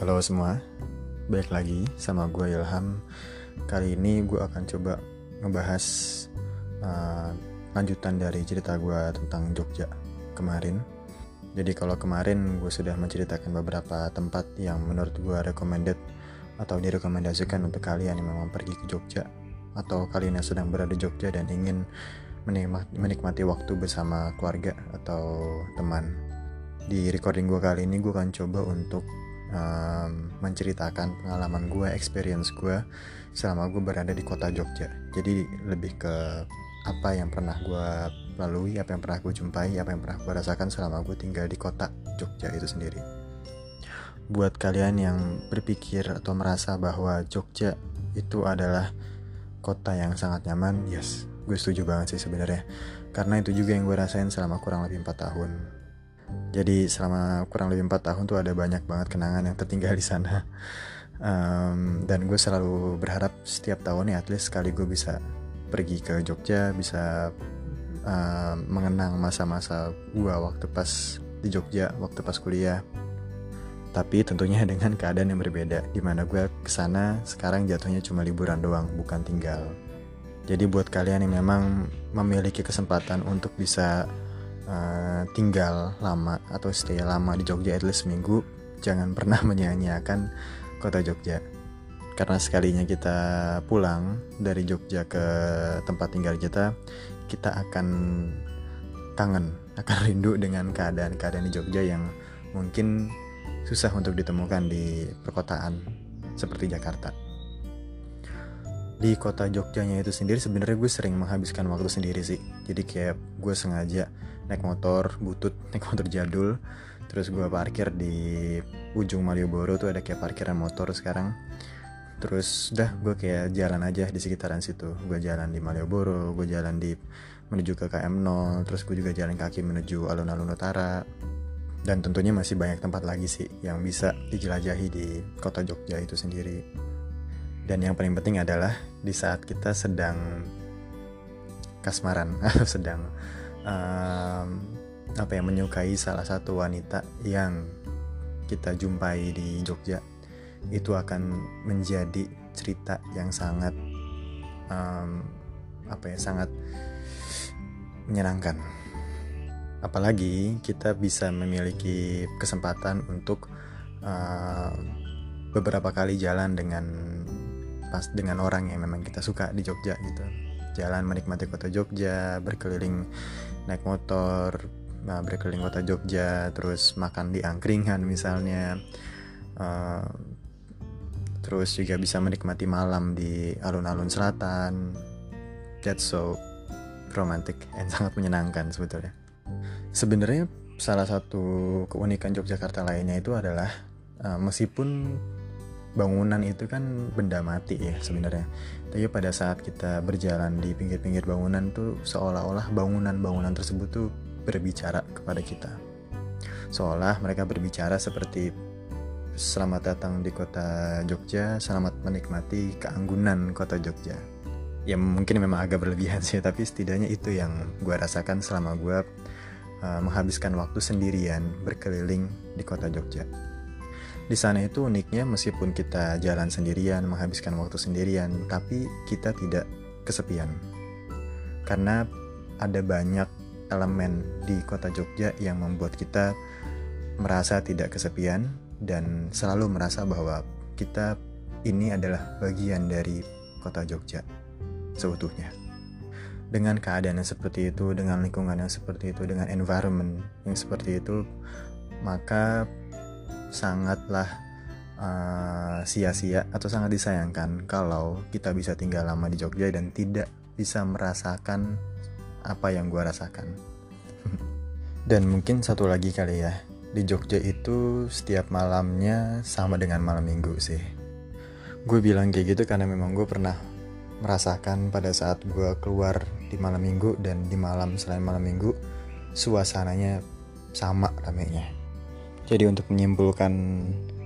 Halo semua, balik lagi sama gue Ilham. Kali ini gue akan coba ngebahas uh, lanjutan dari cerita gue tentang Jogja kemarin. Jadi kalau kemarin gue sudah menceritakan beberapa tempat yang menurut gue recommended atau direkomendasikan untuk kalian yang memang pergi ke Jogja atau kalian yang sedang berada di Jogja dan ingin menikmati, waktu bersama keluarga atau teman. Di recording gue kali ini gue akan coba untuk um, menceritakan pengalaman gue, experience gue selama gue berada di kota Jogja. Jadi lebih ke apa yang pernah gue lalui, apa yang pernah gue jumpai, apa yang pernah gue rasakan selama gue tinggal di kota Jogja itu sendiri. Buat kalian yang berpikir atau merasa bahwa Jogja itu adalah kota yang sangat nyaman, yes, gue setuju banget sih sebenarnya. Karena itu juga yang gue rasain selama kurang lebih 4 tahun jadi selama kurang lebih empat tahun tuh ada banyak banget kenangan yang tertinggal di sana. Um, dan gue selalu berharap setiap tahun ya at least sekali gue bisa pergi ke Jogja bisa uh, mengenang masa-masa gue waktu pas di Jogja waktu pas kuliah. Tapi tentunya dengan keadaan yang berbeda di mana gue ke sana sekarang jatuhnya cuma liburan doang bukan tinggal. Jadi buat kalian yang memang memiliki kesempatan untuk bisa uh, tinggal lama atau stay lama di Jogja at least seminggu jangan pernah menyanyiakan kota Jogja. Karena sekalinya kita pulang dari Jogja ke tempat tinggal kita kita akan kangen akan rindu dengan keadaan-keadaan di Jogja yang mungkin susah untuk ditemukan di perkotaan seperti Jakarta. Di kota Jogjanya itu sendiri sebenarnya gue sering menghabiskan waktu sendiri sih. Jadi kayak gue sengaja naik motor butut naik motor jadul. Terus gue parkir di ujung Malioboro tuh ada kayak parkiran motor sekarang. Terus dah gue kayak jalan aja di sekitaran situ. Gue jalan di Malioboro gue jalan di menuju ke KM 0 terus gue juga jalan kaki menuju alun-alun utara. Dan tentunya masih banyak tempat lagi sih yang bisa dijelajahi di kota Jogja itu sendiri. Dan yang paling penting adalah di saat kita sedang kasmaran sedang um, apa yang menyukai salah satu wanita yang kita jumpai di Jogja itu akan menjadi cerita yang sangat um, apa ya sangat menyenangkan. Apalagi kita bisa memiliki kesempatan untuk uh, beberapa kali jalan dengan pas dengan orang yang memang kita suka di Jogja gitu jalan menikmati kota Jogja berkeliling naik motor nah, berkeliling kota Jogja terus makan di angkringan misalnya uh, terus juga bisa menikmati malam di alun-alun selatan. That's so romantic and sangat menyenangkan sebetulnya. Sebenarnya salah satu keunikan Yogyakarta lainnya itu adalah uh, meskipun bangunan itu kan benda mati ya sebenarnya. Tapi pada saat kita berjalan di pinggir-pinggir bangunan tuh seolah-olah bangunan-bangunan tersebut tuh berbicara kepada kita. Seolah mereka berbicara seperti selamat datang di kota Jogja, selamat menikmati keanggunan kota Jogja. Ya mungkin memang agak berlebihan sih, tapi setidaknya itu yang gue rasakan selama gue uh, menghabiskan waktu sendirian berkeliling di kota Jogja. Di sana itu uniknya meskipun kita jalan sendirian, menghabiskan waktu sendirian, tapi kita tidak kesepian. Karena ada banyak elemen di kota Jogja yang membuat kita merasa tidak kesepian dan selalu merasa bahwa kita ini adalah bagian dari kota Jogja seutuhnya. Dengan keadaan yang seperti itu, dengan lingkungan yang seperti itu, dengan environment yang seperti itu, maka sangatlah uh, sia-sia atau sangat disayangkan kalau kita bisa tinggal lama di Jogja dan tidak bisa merasakan apa yang gue rasakan. dan mungkin satu lagi kali ya, di Jogja itu setiap malamnya sama dengan malam minggu sih. Gue bilang kayak gitu karena memang gue pernah merasakan pada saat gue keluar di malam minggu dan di malam selain malam minggu suasananya sama ramenya jadi untuk menyimpulkan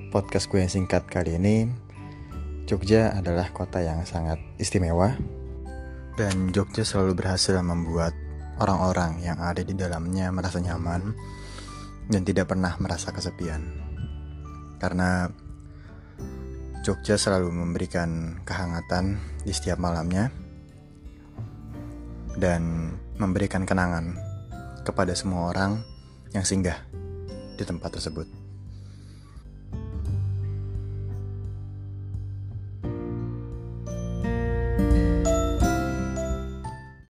podcast gue yang singkat kali ini, Jogja adalah kota yang sangat istimewa dan Jogja selalu berhasil membuat orang-orang yang ada di dalamnya merasa nyaman dan tidak pernah merasa kesepian. Karena Jogja selalu memberikan kehangatan di setiap malamnya dan memberikan kenangan kepada semua orang yang singgah di tempat tersebut.